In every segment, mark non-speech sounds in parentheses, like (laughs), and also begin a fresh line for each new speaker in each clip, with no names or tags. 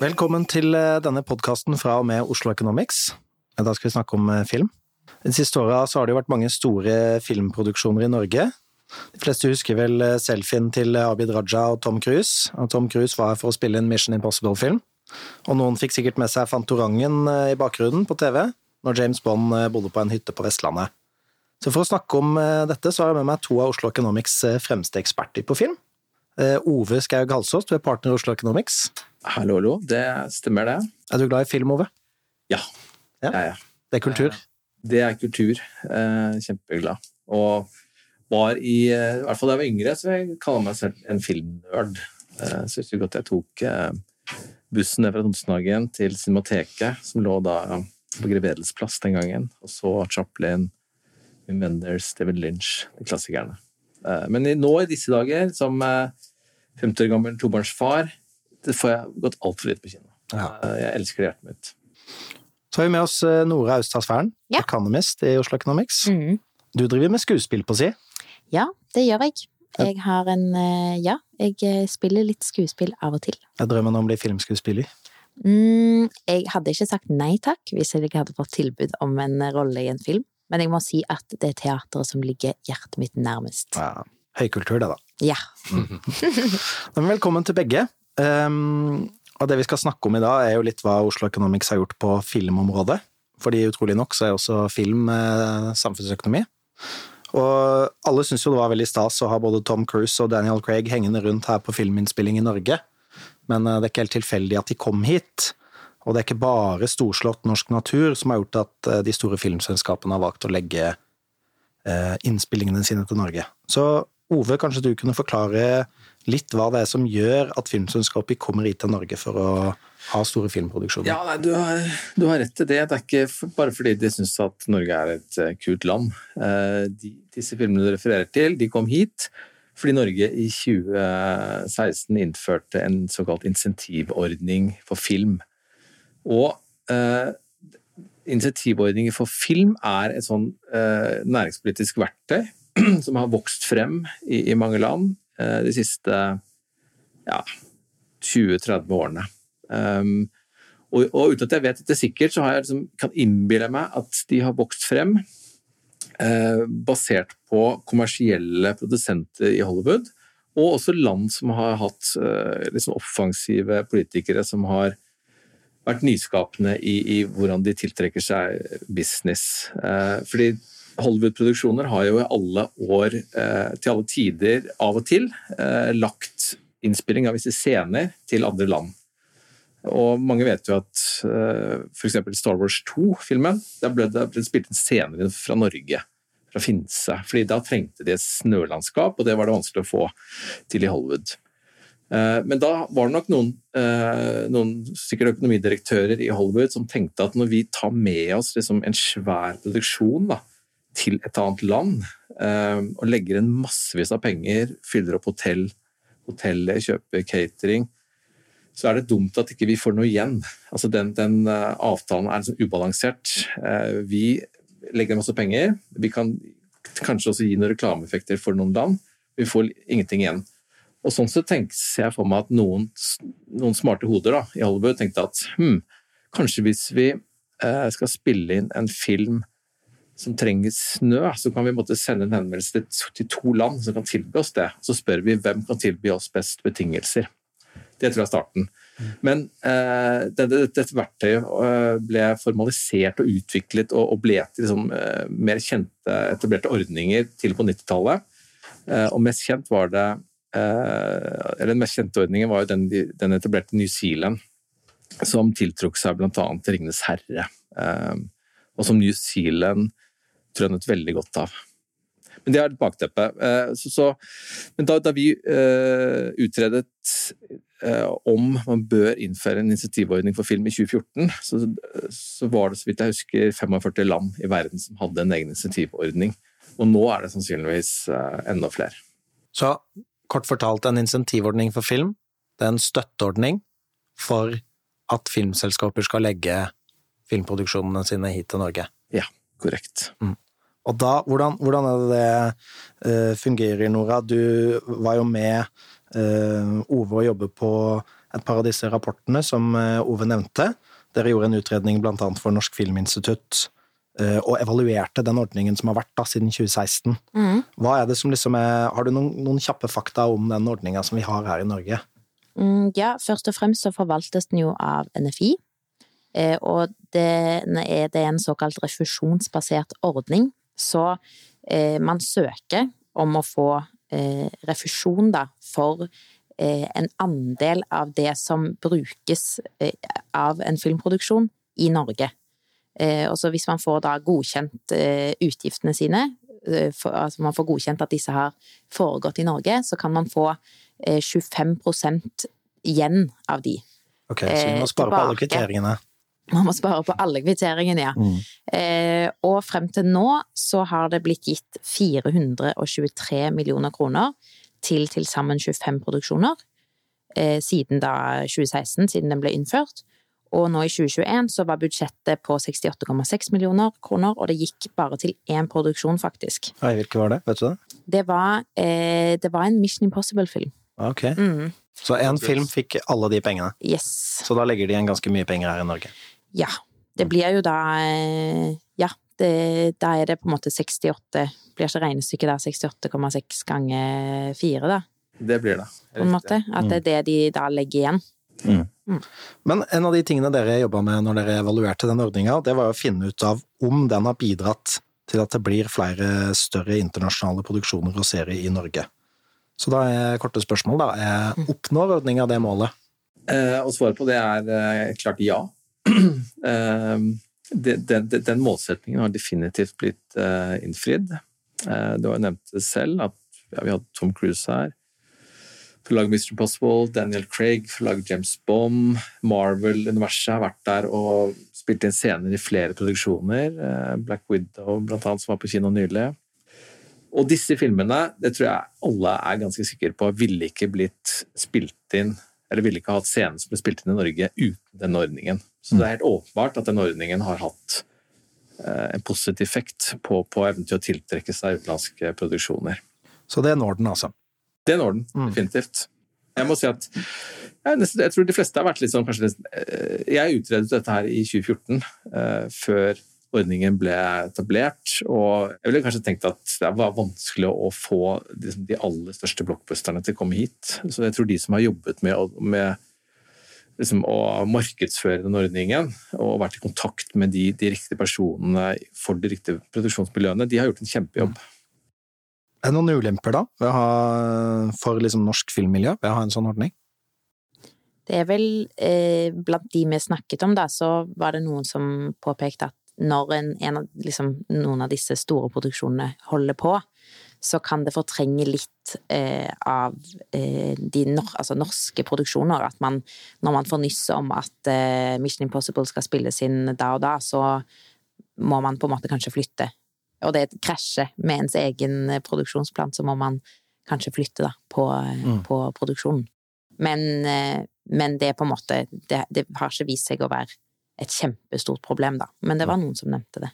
Velkommen til eh, denne podkasten fra og med Oslo Economics. Da skal vi snakke om eh, film. De siste åra har det jo vært mange store filmproduksjoner i Norge. De fleste husker vel eh, selfien til Abid Raja og Tom Cruise. Og Tom Cruise var her for å spille en Mission Impossible-film. Og noen fikk sikkert med seg Fantorangen i bakgrunnen på TV når James Bond bodde på en hytte på Vestlandet. Så for å snakke om dette, så har jeg med meg to av Oslo Economics fremste eksperter på film. Ove Skaug Halsås, du er partner i Oslo Economics.
Hallo, hallo. Det stemmer, det.
Er du glad i film, Ove?
Ja.
ja.
ja, ja.
Det er kultur?
Det er kultur. Eh, kjempeglad. Og var i eh, I hvert fall da jeg var yngre, så jeg kaller meg selv en filmnerd. Eh, så husker jeg godt jeg tok bussen ned fra Tonsenhagen til Cinemateket, som lå da på Grevedelsplass plass den gangen, og så Chaplin, Wim Wenders, David Lynch, de klassikerne. Men nå i disse dager, som 50 år gammel tobarnsfar, det får jeg gått altfor lite på kino. Ja. Eh, jeg elsker det hjertet mitt.
Så har vi med oss eh, Nora Austad ja. economist i Oslo Economics. Mm. Du driver med skuespill på si?
Ja, det gjør jeg. Jeg har en eh, Ja, jeg spiller litt skuespill av og til.
Jeg drømmer om å bli filmskuespiller.
Mm, jeg hadde ikke sagt nei takk hvis jeg hadde fått tilbud om en rolle i en film, men jeg må si at det er teateret som ligger hjertet mitt nærmest.
Ja, Høykultur, det, da.
Ja. (laughs)
Mm. Velkommen til begge. Um, og det vi skal snakke om i dag, er jo litt hva Oslo Economics har gjort på filmområdet. Fordi utrolig nok så er også film eh, samfunnsøkonomi. Og alle syns jo det var veldig stas å ha både Tom Cruise og Daniel Craig hengende rundt her på filminnspilling i Norge, men eh, det er ikke helt tilfeldig at de kom hit. Og det er ikke bare storslått norsk natur som har gjort at eh, de store filmselskapene har valgt å legge eh, innspillingene sine til Norge. Så Ove, kanskje du kunne forklare litt hva det er som gjør at filmselskapet kommer hit til Norge for å ha store filmproduksjoner?
Ja, nei, du, har, du, har, rett til det. Det er ikke bare fordi de syns at Norge er et uh, kult land. De, disse filmene du refererer til, de kom hit fordi Norge i 2016 innførte en såkalt insentivordning for film. Og eh, insentivordninger for film er et sånn næringspolitisk verktøy (clears throat) som har vokst frem i, i mange land eh, de siste ja, 20-30 årene. Um, og, og, uten at jeg vet dette sikkert, så jeg liksom, kan innbille meg at de har vokst frem eh, basert på kommersielle produsenter i Hollywood, og også land som har hatt eh, liksom offensive politikere som har vært nyskapende i, i, hvordan de tiltrekker seg business. fordi Hollywood-produksjoner har jo i alle år, eh, til alle tider, av og til, eh, lagt innspilling av visse scener til andre land. Og mange vet jo at eh, f.eks. Star Wars 2-filmen, der ble det ble spilt inn scener fra Norge, fra Finse. fordi da trengte de et snølandskap, og det var det vanskelig å få til i Hollywood. Men da var det nok noen, noen sikkert økonomidirektører i Hollywood som tenkte at når vi tar med oss liksom en svær produksjon da, til et annet land eh, og legger inn massevis av penger, fyller opp hotell, hotellet, kjøper catering, så er det dumt at ikke vi får noe igjen. Altså den, den eh, avtalen er liksom ubalansert. Eh, vi legger masse penger, vi kan kanskje også gi noen reklameeffekter for noen land, vi får ingenting igjen. Og Sånn så tenker jeg for meg at noen, noen smarte hoder da, i Hollywood tenkte at hm, kanskje hvis vi eh, skal spille inn en film som trenger snø, så kan vi måtte sende en henvendelse til to land som kan tilby oss det. Så spør vi hvem kan tilby oss best betingelser. Det tror jeg er starten. Men eh, dette, dette, verktøyet eh, ble formalisert og utviklet og, og ble til liksom, eh, mer kjente, etablerte ordninger til på 90-tallet. Eh, og mest kjent var det Den mest kjente ordningen var jo den, den etablerte New Zealand, som tiltrukk seg bl.a. Ringenes herre. Eh, og som New Zealand tror veldig godt av. Men det er et bakteppe. Eh, så, så, men da, da vi uh, utredet uh, om man bør innføre en initiativordning for film i 2014, så, så, var det så vidt jeg husker 45 land i verden som hadde en egen initiativordning. Og nå er det sannsynligvis uh, enda flere.
Så kort fortalt, en insentivordning for film, det er en støtteordning for at filmselskaper skal legge filmproduksjonene sine hit til Norge?
Ja korrekt. Mm.
Og da, hvordan, hvordan er det det uh, fungerer, Nora? Du var jo med uh, Ove og jobbe på et par av disse rapportene som uh, Ove nevnte. Dere gjorde en utredning blant annet for Norsk Filminstitutt og evaluerte den ordningen som har vært da siden 2016. Mm. Hva er det som liksom er, Har du noen, noen kjappe fakta om den ordninga som vi har her i Norge?
Mm, ja, først og fremst så forvaltes den jo av NFI. Og det det er en såkalt refusjonsbasert ordning så eh, man søker om å få eh, refusjon da, for eh, en andel av det som brukes eh, av en filmproduksjon i Norge. Eh, og så hvis man får da godkjent eh, utgiftene sine, for, altså man får godkjent at disse har foregått i Norge, så kan man få 25% igjen av de.
Ok, Så vi må spare på alle kvitteringene.
Man må spare på alle kvitteringene, ja. Mm. Eh, og frem til nå så har det blitt gitt 423 millioner kroner til til sammen 25 produksjoner. Eh, siden da 2016, siden den ble innført. Og nå i 2021 så var budsjettet på 68,6 millioner kroner, og det gikk bare til én produksjon, faktisk.
Hei, hvilken var det? Vet du det?
Det var, eh, det var en Mission Impossible-film.
Ok. Mm. Så én film fikk alle de pengene?
Yes.
Så da legger de igjen ganske mye penger her i Norge?
Ja. Det blir jo da eh, Ja, det, da er det på en måte 68 Blir ikke regnestykket der 68,6 ganger 4, da?
Det blir det.
På en måte. At det er det de da legger igjen.
Mm. Men en av de tingene dere jobba med når dere evaluerte den ordninga, det var å finne ut av om den har bidratt til at det blir flere større internasjonale produksjoner og serier i Norge. Så da er korte spørsmål, da. Er, oppnår ordninga det målet?
Eh, og svaret på det er eh, klart ja. (clears throat) Ehm, den, den, målsettingen har definitivt blitt uh, innfridd. Uh, du har jo nevnt det selv, at ja, vi hadde Tom Cruise her. For å lage Mr. Possible, Daniel Craig for å lage James Bond. Marvel-universet har vært der og spilt inn scener i flere produksjoner. Uh, Black Widow, blant annet, som var på kino nylig. Og disse filmene, det tror jeg alle er ganske sikre på, ville ikke blitt spilt inn eller ville ikke hatt scener som ble spilt inn i Norge uten denne ordningen. Så det er helt åpenbart at denne ordningen har hatt eh, en positiv effekt på, på evnen til å tiltrekke seg utenlandske produksjoner.
Så det når den, altså?
Det når den, mm. definitivt. Jeg må si at jeg, nesten, jeg, tror de fleste har vært litt sånn kanskje nesten, Jeg utredet dette her i 2014, uh, før ordningen ble etablert. Og jeg ville kanskje tenkt at det var vanskelig å få liksom, de aller største blockbusterne til å komme hit. Så jeg tror de som har jobbet med, med liksom, å markedsføre den ordningen og vært i kontakt med de, de riktige personene for de riktige produksjonsmiljøene, de har gjort en kjempejobb.
Er det noen ulemper da, ha, for liksom, norsk filmmiljø ved å ha en sånn ordning?
Det er vel eh, Blant de vi snakket om, da, så var det noen som påpekte at når en, en av, liksom, noen av disse store produksjonene holder på, så kan det fortrenge litt eh, av eh, de nor altså norske produksjoner. At man, når man får nyss om at eh, Mission Impossible skal spilles inn da og da, så må man på en måte kanskje flytte. Og det krasjer med ens egen produksjonsplan, så må man kanskje flytte da, på, mm. på produksjonen. Men, eh, men, det er på en måte det, det har ikke vist seg å være et kjempestort problem, da. Men det var noen som nevnte det.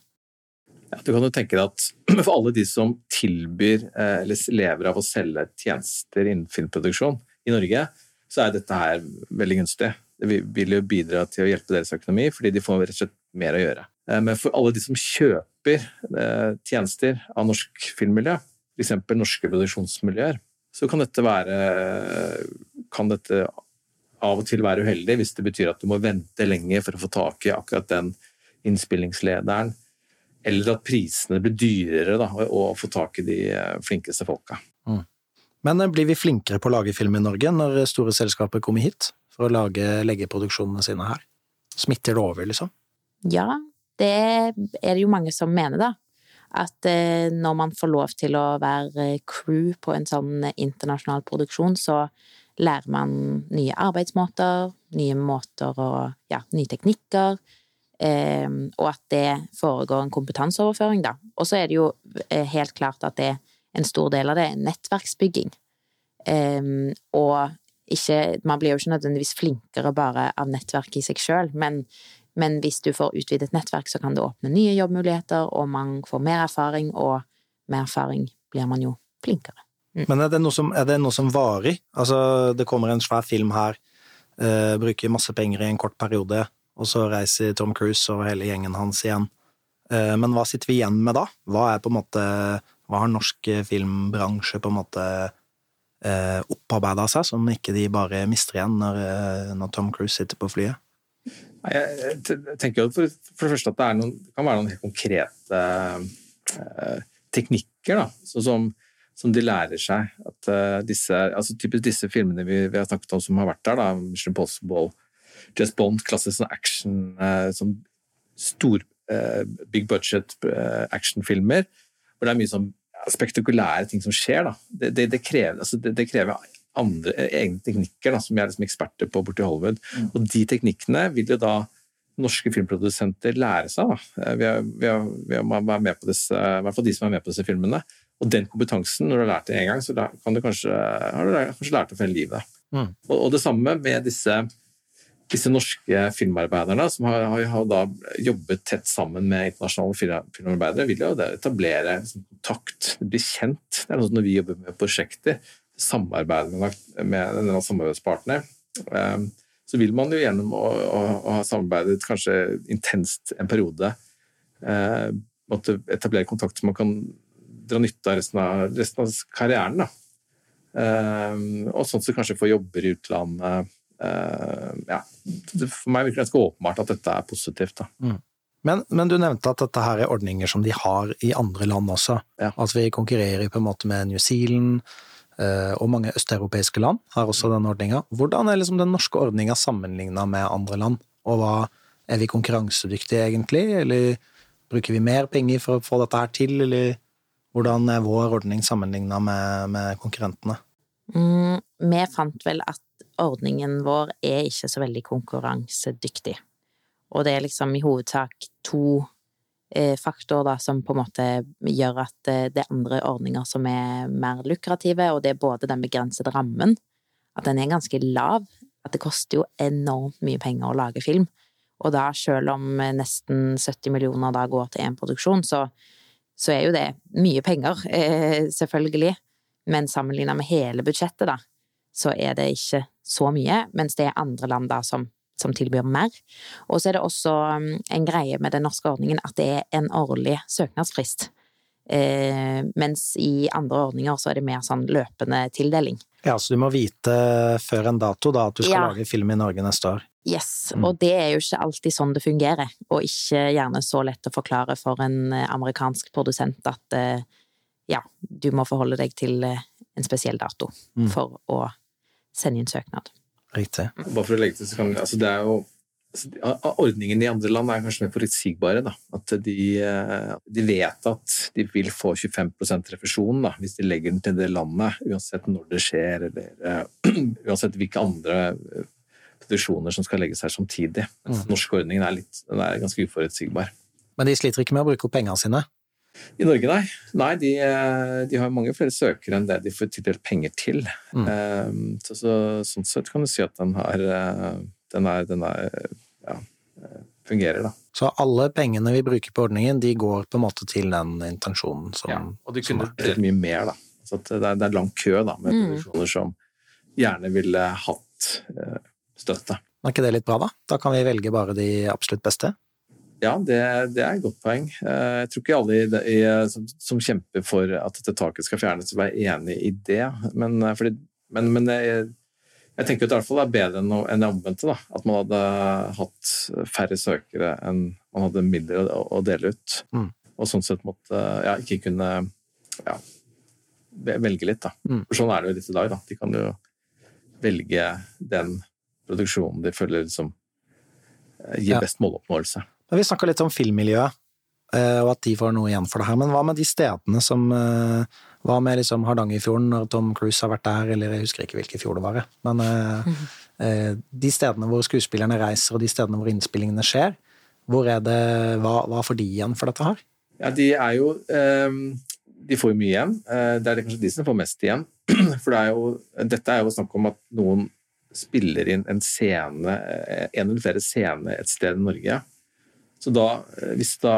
Ja, du kan jo tenke deg at (clears throat) For alle de som tilbyr eh, eller lever av å selge tjenester innen filmproduksjon i Norge, så er dette her veldig gunstig. Det vil jo bidra til å hjelpe deres økonomi, fordi de får rett og slett mer å gjøre. Eh, men for alle de som kjøper eh, tjenester av norsk filmmiljø, f.eks. norske produksjonsmiljøer, så kan dette være kan dette av og til være uheldig hvis det betyr at du må vente lenge for å få tak i akkurat den innspillingslederen eller at prisene blir dyrere da, å få tak i de eh, flinkeste folka. Mm.
Men eh, blir vi flinkere på å lage film i Norge når store selskaper kommer hit for å lage, legge produksjonene sine her? Smitter det over, liksom?
Ja, det er det jo mange som mener, da. At eh, når man får lov til å være crew på en sånn internasjonal produksjon, så lærer man nye arbeidsmåter, nye måter å Ja, nye teknikker. Ehm, og at det foregår en kompetanseoverføring, da. Og så er det jo eh, helt klart at det, en stor del av det er nettverksbygging. Og ikke Man blir jo ikke nødvendigvis flinkere bare av nettverk i seg sjøl, men Men hvis du får utvidet nettverk, så kan det åpne nye jobbmuligheter, og man får mer erfaring, og med erfaring blir man jo flinkere.
Mm. Men er det, noe som, er det noe som varer? Altså, det kommer en svær film her, uh, bruker masse penger i en kort periode, og så reiser Tom Cruise og hele gjengen hans igjen. Uh, men hva sitter vi igjen med da? Hva er på en måte Hva har norsk filmbransje på en måte eh, opparbeida seg, som ikke de bare mister igjen når, eh, når Tom Cruise sitter på flyet?
Jeg tenker for, for, det første at det, noen, kan være noen helt konkrete eh, teknikker, da, som, som, de lærer seg. At uh, disse, altså typisk disse filmene vi, vi, har snakket om som har vært der, da, Mission Impossible, Just Bond, klassisk sånn action, uh, som stor uh, big budget actionfilmer, hvor det er mye sånn spektakulære ting som skjer. Det, det, det, krever, altså det, krever, andre egne teknikker da, som vi er liksom eksperter på borti Hollywood. Mm. Og de teknikkene vil jo da norske filmprodusenter lære seg da, ved, ved å være med på disse, i hvert fall de som er med på disse filmene. Og den kompetansen, når du har lært det én gang, så kan du kanskje, har du kanskje lært det for hele livet. Mm. Og, og, det samme med disse, disse norske filmarbeiderne, som har, har, har, da jobbet tett sammen med internasjonale filmarbeidere, vil jo etablere liksom, kontakt, bli kjent. Det er noe som når vi jobber med prosjekter, samarbeide med, med en samarbeidspartner, um, så vil man jo gjennom å, å, å ha samarbeidet kanskje intenst en periode eh, måtte etablere kontakt som man kan dra nytte av resten av, resten av karrieren. Da. Eh, og sånn sett kanskje få jobber i utlandet. Eh, ja. For meg virker det ganske åpenbart at dette er positivt.
Mm. Men, men, du nevnte at dette her er ordninger som de har i andre land også. Ja. Altså vi konkurrerer på en måte med New Zealand, og mange østeuropeiske land har også denne ordninga. Hvordan er liksom den norske ordninga sammenligna med andre land, og hva er vi konkurransedyktige egentlig, eller bruker vi mer penger for å få dette her til, eller hvordan er vår ordning sammenligna med, med, konkurrentene?
Mm, vi fant vel at ordningen vår er ikke så veldig konkurransedyktig, og det er liksom i hovedsak to Eh, faktor da, som på en måte gjør at eh, det er andre ordninger som er mer lukrative, og det er både den begrensede rammen, at den er ganske lav, at det koster jo enormt mye penger å lage film. Og da, selv om eh, nesten 70 millioner da går til én produksjon, så, så, er jo det mye penger, (laughs) selvfølgelig. Men sammenlignet med hele budsjettet, da, så er det ikke så mye, mens det er andre land da som som tilbyr mer. Og så er det også um, en greie med den norske ordningen at det er en årlig søknadsfrist. Eh, mens i andre ordninger så er det mer sånn løpende tildeling.
Ja, så du må vite før en dato da at du skal ja. lage film i Norge neste år?
Yes, mm. og det er jo ikke alltid sånn det fungerer, og ikke gjerne så lett å forklare for en eh, amerikansk produsent at eh, ja, du må forholde deg til eh, en spesiell dato mm. for å sende inn søknad.
Riktig.
Bare for å legge til, så kan altså det er jo altså, Ordningen i andre land er kanskje mer forutsigbare. Da. At de, eh, de, vet at de vil få 25% refusjon da, hvis de legger den til det landet, uansett når det skjer, eller uh, (clears throat) uansett hvilke andre eh, produksjoner som skal legges her samtidig. Mm. norske ordningen er, litt, er ganske uforutsigbar.
Men de sliter ikke med å bruke opp pengene sine?
I Norge, nei. Nei, de, eh, de, har mange flere søkere enn det de får tildelt penger til. Mm. Um, så, så, sånn sett kan du si at den, har, eh, den, er, den er, ja, fungerer, da.
Så alle pengene vi bruker på ordningen, de går på en måte til den intensjonen som Ja,
og de kunne delt mye mer, da. Så det er, det er lang kø da, med mm. produksjoner som gjerne ville hatt støtte.
Er ikke det litt bra, da? Da kan vi velge bare de absolutt beste?
Ja, det, det, er et godt poeng. Eh, jeg tror ikke alle i, i, som, som, kjemper for at dette taket skal fjernes, vil være enig i det. Men, eh, fordi, men, men jeg, jeg, tenker at det i hvert fall er bedre enn, enn det omvendte. Da. At man hadde hatt færre søkere enn man hadde midler å, å dele ut. Mm. Og sånn sett måtte ja, ikke kunne ja, velge litt. Da. Mm. For sånn er det jo litt i dag. Da. De kan jo velge den produksjonen de føler liksom, eh, gir best måloppnåelse.
Men vi snakka litt om filmmiljøet, eh, og at de får noe igjen for det her. Men hva med de stedene som eh, Hva med liksom Hardangerfjorden, når Tom Cruise har vært der, eller jeg husker ikke hvilken fjord det var, men mm. de stedene hvor skuespillerne reiser, og de stedene hvor innspillingene skjer, hvor er det Hva, hva får de igjen for dette her?
Ja, de er jo De får jo mye igjen. Det er kanskje de som får mest igjen. (clears throat) For det er jo, dette er jo snakk om at noen spiller inn en scene, eh, en eller flere scener et sted i Norge. Så da, eh, hvis da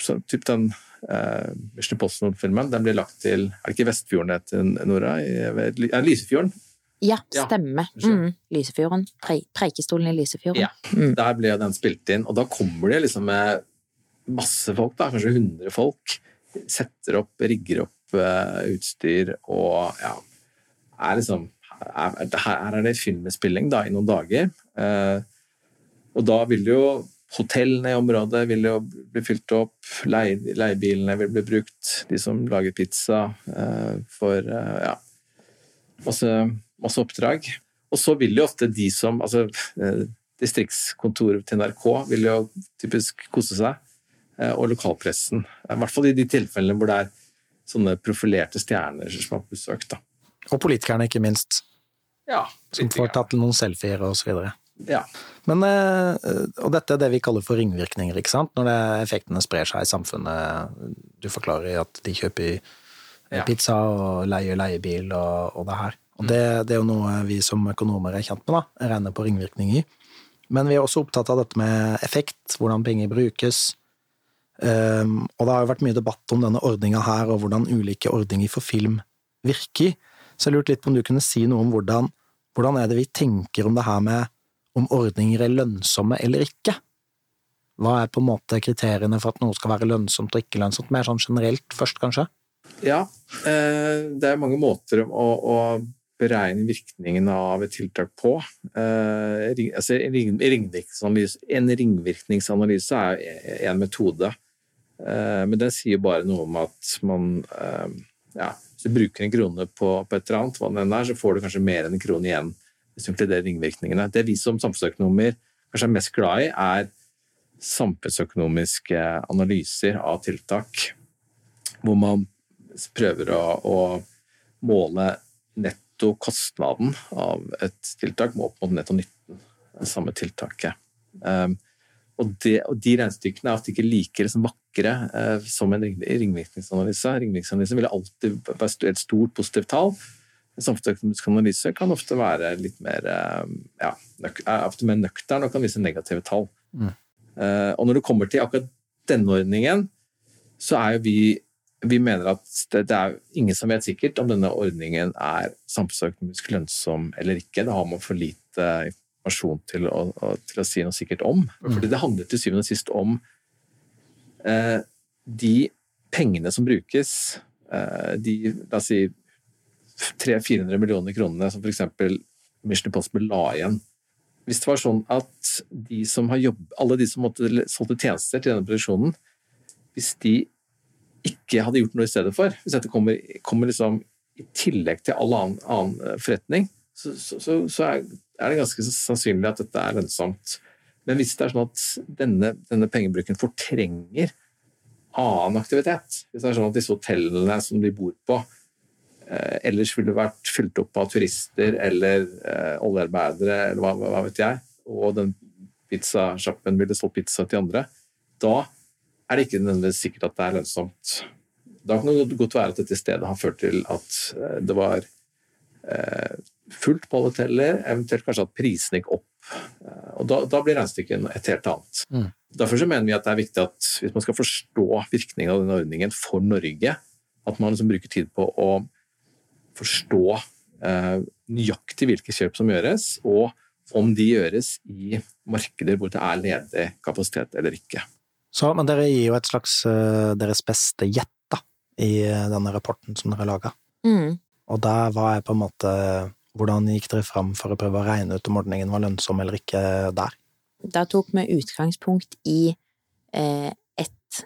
så, typ den uh, Mission Impossible-filmen den blir lagt til Er det ikke Vestfjorden det heter, Nora? Er det Lysefjorden?
Ja, stemmer. Mm, Lysefjorden. Pre Preikestolen i Lysefjorden.
Ja, mm. Der ble den spilt inn, og da kommer det liksom med masse folk, da, kanskje 100 folk. Setter opp, rigger opp uh, utstyr og ja er liksom er, Her er det filminnspilling da, i noen dager. Uh, og da vil det jo Hotellene i området vil jo bli fylt opp, leiebilene vil bli brukt, de som lager pizza uh, for uh, ja, masse, masse, oppdrag. Og så vil jo ofte de som altså uh, Distriktskontoret til NRK vil jo typisk kose seg, og lokalpressen. I hvert fall i de tilfellene hvor det er sånne profilerte stjerner som har besøkt. Da.
Og politikerne, ikke minst.
Ja,
som får tatt noen selfier og så videre.
Ja.
Men, eh, og dette er det vi kaller for ringvirkninger, ikke sant? Når effektene sprer seg i samfunnet. Du forklarer at de kjøper ja. pizza og leier leiebil og, og det her. Og det, det, er jo noe vi som økonomer er kjent med, da. Regner på ringvirkninger. Men vi er også opptatt av dette med effekt, hvordan penger brukes. Um, og det har jo vært mye debatt om denne ordninga her, og hvordan ulike ordninger for film virker. Så jeg lurte litt på om du kunne si noe om hvordan, hvordan er det vi tenker om det her med om ordninger er lønnsomme eller ikke. Hva er på en måte kriteriene for at noe skal være lønnsomt og ikke lønnsomt? Mer sånn generelt først, kanskje?
Ja, eh, det er mange måter å, å beregne virkningen av et tiltak på. Eh, altså, en ringvirkningsanalyse er en metode, eh, men den sier bare noe om at man ja, Hvis du bruker en krone på, på et eller annet, hva det er, så får du kanskje mer enn en krone igjen hvis du inkluderer ringvirkningene. Det vi som samfunnsøkonomer kanskje er mest glad i, er samfunnsøkonomiske analyser av tiltak, hvor man prøver å, å måle netto kostnaden av et tiltak opp mot netto nytten av samme tiltaket. Um, og, det, og, de regnestykkene er ofte ikke like liksom, vakre uh, som en ringvirkningsanalyse. Ringvirkningsanalysen vil alltid være et stort positivt tall, samfunnsøkonomisk analyse kan ofte være litt mer, eh, ja, nøk, ofte mer nøktern og kan vise negative tall. Mm. Uh, og når det kommer til akkurat denne ordningen, så er jo vi vi mener at det, det, er ingen som vet sikkert om denne ordningen er samfunnsøkonomisk lønnsom eller ikke. Det har man for lite informasjon til å, til å si noe sikkert om. Mm. Fordi det handler til syvende og sist om uh, de pengene som brukes, de la oss si 300-400 millioner kronene som f.eks. Mission Impossible la igjen. Hvis det var sånn at de som har jobb, alle de som måtte solgte tjenester til denne produksjonen, hvis de ikke hadde gjort noe i stedet for, hvis dette kommer, kommer liksom i tillegg til all annen, annen forretning, så, så, så, er det ganske sannsynlig at dette er lønnsomt. Men hvis det er sånn at denne, denne pengebruken fortrenger annen aktivitet, hvis det er sånn at disse hotellene som de bor på, Eh, ellers ville vært fylt opp av turister eller eh, oljearbeidere eller hva, hva, vet jeg, og den pizzasjappen ville solgt pizza til andre, da er det ikke nødvendigvis sikkert at det er lønnsomt. Da kan det godt være at dette stedet har ført til at eh, det var eh, fullt på alle hoteller, eventuelt kanskje at prisene gikk opp. Og da, da blir regnestykket et helt annet. Mm. Derfor mener vi at det er viktig at hvis man skal forstå virkningen av denne ordningen for Norge, at man liksom bruker tid på å forstå eh, nøyaktig hvilke kjøp som gjøres, og om de gjøres i markeder hvor det er ledig kapasitet eller ikke.
Så, men dere gir jo et slags uh, deres beste gjett da, i uh, denne rapporten som dere laga.
Mm.
Og der var jeg på en måte Hvordan gikk dere fram for å prøve å regne ut om ordningen var lønnsom eller ikke der?
Da tok vi utgangspunkt i eh, et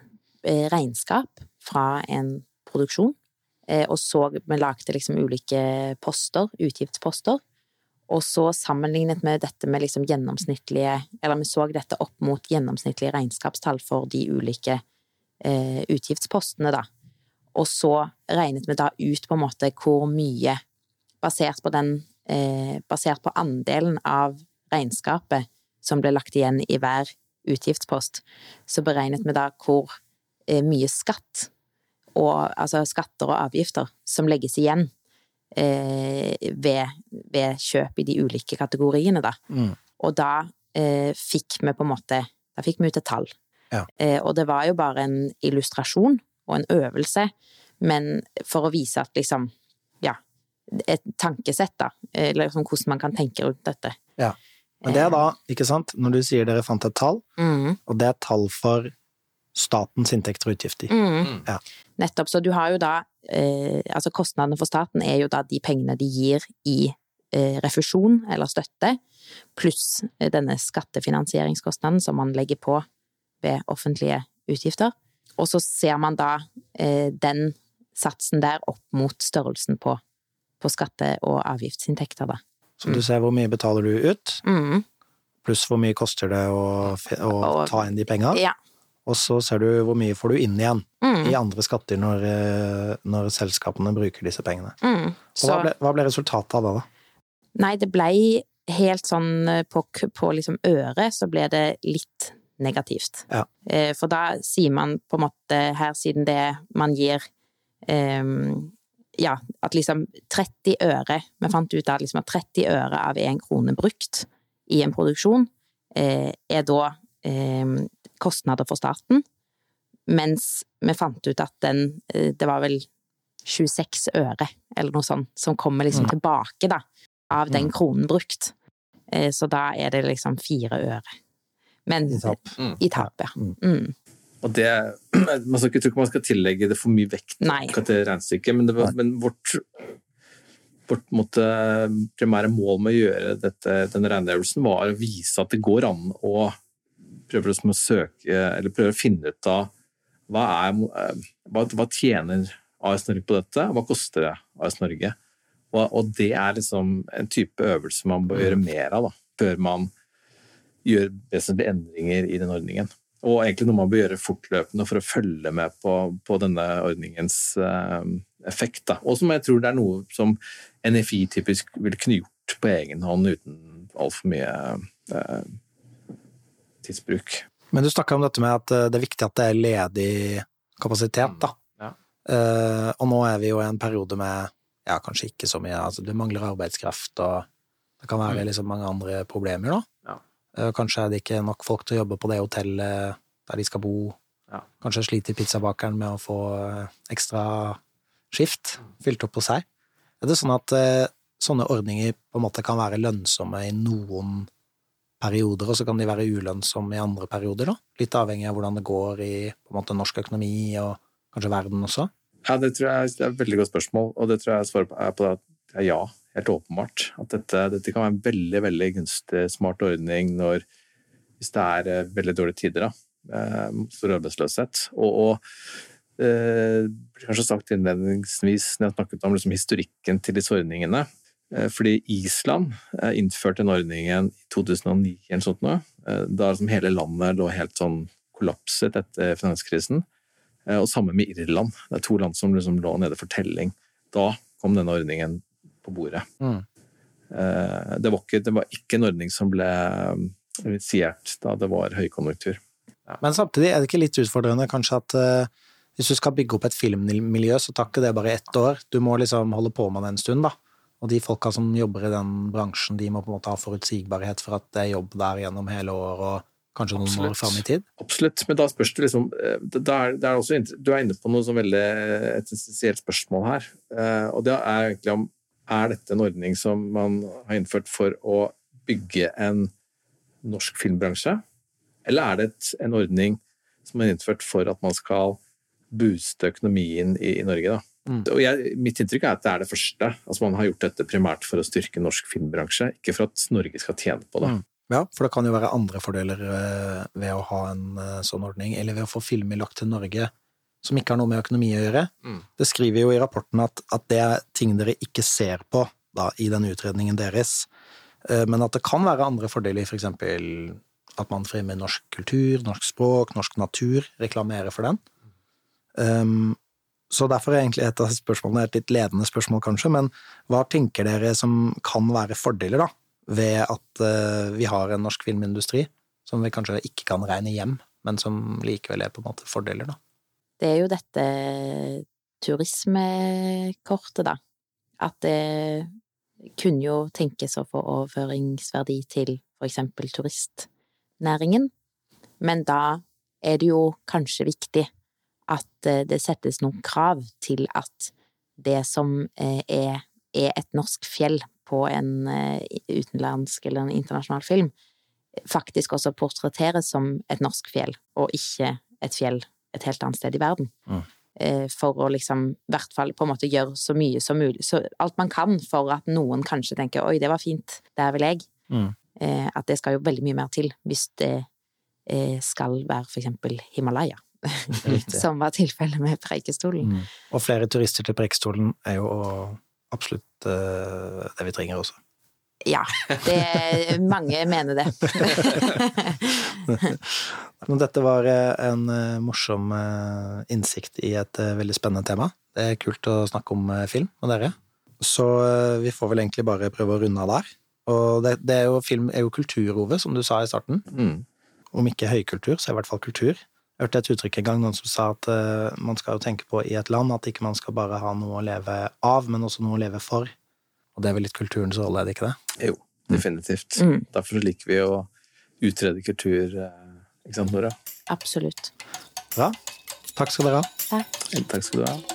eh, regnskap fra en produksjon Eh, og så vi lagde liksom ulike poster, utgiftsposter. Og så sammenlignet vi dette med liksom gjennomsnittlige Eller vi så dette opp mot gjennomsnittlige regnskapstall for de ulike eh, utgiftspostene, da. Og så regnet vi da ut på en måte hvor mye, basert på den eh, Basert på andelen av regnskapet som ble lagt igjen i hver utgiftspost, så beregnet vi da hvor eh, mye skatt og altså skatter og avgifter som legges igjen eh, ved, ved kjøp i de ulike kategoriene, da.
Mm.
Og da eh, fikk vi på en måte Da fikk vi ut et tall.
Ja.
Eh, og det var jo bare en illustrasjon og en øvelse, men for å vise at liksom Ja, et tankesett, da. Eller liksom hvordan man kan tenke rundt dette.
Men det er da, ikke sant, når du sier dere fant et tall,
Mm.
og det er tall for statens inntekter og utgifter.
Mm.
Ja.
Nettopp. Så du har jo da eh, Altså kostnadene for staten er jo da de pengene de gir i eh, refusjon eller støtte, pluss eh, denne skattefinansieringskostnaden som man legger på ved offentlige utgifter. Og så ser man da eh, den satsen der opp mot størrelsen på, på skatte- og avgiftsinntekter, da.
Så du ser hvor mye betaler du ut,
Mm.
pluss hvor mye koster det å, å ta inn de penga,
Ja.
Og så ser du hvor mye får du inn igjen
Mm.
i andre skatter når, eh, når selskapene bruker disse pengene.
Mm.
Og hva, ble, hva ble resultatet av det, da?
Nei, det blei helt sånn eh, på, på liksom øret, så ble det litt negativt.
Ja.
Eh, For da sier man på en måte her, siden det man gir um, Ja, at liksom 30 øre Vi fant ut at liksom at 30 øre av én krone brukt i en produksjon eh, er da ehm, kostnader for staten, mens vi fant ut at den eh, Det var vel 26 øre, eller noe sånt, som kommer liksom
Mm.
tilbake, da av den
Mm.
kronen brukt. Eh, Så da er det liksom fire øre. Men
I tap.
I tap, ja.
Mm.
Mm.
Og det, (clears throat) man skal ikke tro man skal tillegge det for mye vekt
Nei.
til det regnestykket, men, var, men vårt, vårt måte, primære mål med å gjøre dette, denne regneøvelsen var å vise at det går an å prøve liksom å søke, eller prøver å finne ut av hva, er, hva, hva tjener AS Norge på dette, hva koster det AS Norge? Og, og det er liksom en type øvelse man bør gjøre mer av da, før man gjør vesentlige endringer i den ordningen. Og egentlig noe man bør gjøre fortløpende for å følge med på, på denne ordningens uh, effekt. Da. Og som jeg tror det er noe som NFI typisk ville kunne gjort på egen hånd uten altfor mye eh, tidsbruk.
Men du snakka om dette med at eh, det er viktig at det er ledig kapasitet, da.
Ja.
Uh, og nå er vi jo i en periode med ja, kanskje ikke så mye, altså Det mangler arbeidskraft, og det kan være liksom mange andre problemer, da.
Ja.
Uh, kanskje er det ikke nok folk til å jobbe på det hotellet der de skal bo.
Ja.
Kanskje sliter pizzabakeren med å få ekstra skift fylt opp på seg. Er det sånn at uh, sånne ordninger på en måte kan være lønnsomme i noen perioder, og så kan de være ulønnsomme i andre perioder, da? Litt avhengig av hvordan det går i måte, norsk økonomi og kanskje verden også?
Ja, det tror jeg det er et veldig godt spørsmål, og det tror jeg svaret på på det at ja. Helt åpenbart. At dette, dette kan være en veldig veldig gunstig, smart ordning når, hvis det er eh, veldig dårlige tider. da, eh, Stor arbeidsløshet. Og, og eh, blir kanskje sagt innledningsvis når jeg snakket om liksom, historikken til disse ordningene. Eh, fordi Island eh, innførte den ordningen i 2009 eller sånt nå, eh, da liksom hele landet lå helt sånn kollapset etter finanskrisen. Og samme med Irland. Det er to land som liksom lå nede for telling. Da kom denne ordningen på bordet.
Mm.
Det var ikke, det var ikke en ordning som ble initiert da det var høykonjunktur.
Men samtidig er det ikke litt utfordrende kanskje at hvis du skal bygge opp et filmmiljø, så tar ikke det bare ett år. Du må liksom holde på med det en stund, da. Og de folka som jobber i den bransjen, de må på en måte ha forutsigbarhet for at det er jobb der gjennom hele år og kanskje noen
Absolutt.
år fram i tid.
Absolutt, men da spørs det liksom eh, det er, det er også, Du er inne på noe som veldig et essensielt spørsmål her. Eh, Og det er egentlig om er dette en ordning som man har innført for å bygge en norsk filmbransje, eller er det et, en ordning som er innført for at man skal booste økonomien i, i Norge? da?
Mm.
Og jeg, mitt inntrykk er at det er det første. Altså Man har gjort dette primært for å styrke norsk filmbransje, ikke for at Norge skal tjene på det.
Mm. Ja, for det kan jo være andre fordeler eh, ved å ha en eh, sånn ordning, eller ved å få filmer lagt til Norge som ikke har noe med økonomi å gjøre.
Mm.
Det skriver jo i rapporten at, at det er ting dere ikke ser på da, i den utredningen deres, Eh, men at det kan være andre fordeler, for eksempel at man fremmer norsk kultur, norsk språk, norsk natur, reklamerer for den. Um, så derfor er egentlig et av spørsmålene et litt ledende spørsmål, kanskje, men hva tenker dere som kan være fordeler, da, ved at eh, vi har en norsk filmindustri som vi kanskje ikke kan regne hjem, men som likevel er på en måte fordeler, da?
Det er jo dette turismekortet, da. at det kunne jo tenkes å få overføringsverdi til for eksempel turistnæringen, men da er det jo kanskje viktig at eh, det settes noen krav til at det som eh, er, er et norsk fjell på en eh, utenlandsk eller en internasjonal film, faktisk også portretteres som et norsk fjell, og ikke et fjell et helt annet sted i verden.
Mm.
For å liksom, i hvert fall på en måte gjøre så mye som mulig, så alt man kan for at noen kanskje tenker oi, det var fint, der vil jeg.
Mm.
At det skal jo veldig mye mer til hvis det skal være for eksempel Himalaya. (laughs) som var tilfellet med Preikestolen.
Mm. Og flere turister til Preikestolen er jo absolutt uh, det vi trenger også.
Ja, det, mange mener det. (laughs)
Men dette var eh, en eh, morsom innsikt i et veldig spennende tema. Det er kult å snakke om film med dere. Så vi får vel egentlig bare prøve å runde av der. Og det, det er jo, film er jo kultur, Ove, som du sa i starten.
Mm.
Om ikke høykultur, så er det i hvert fall kultur. Jeg hørte et uttrykk en gang, noen som sa at uh, man skal jo tenke på i et land at ikke man skal bare ha noe å leve av, men også noe å leve for. Og det er vel litt kulturens rolle, er det ikke det?
Jo, definitivt.
Mm.
Derfor liker vi å utrede kultur, eh, ikke sant, Nora?
Absolutt.
Bra. Takk skal dere ha.
Takk.
Takk skal du ha.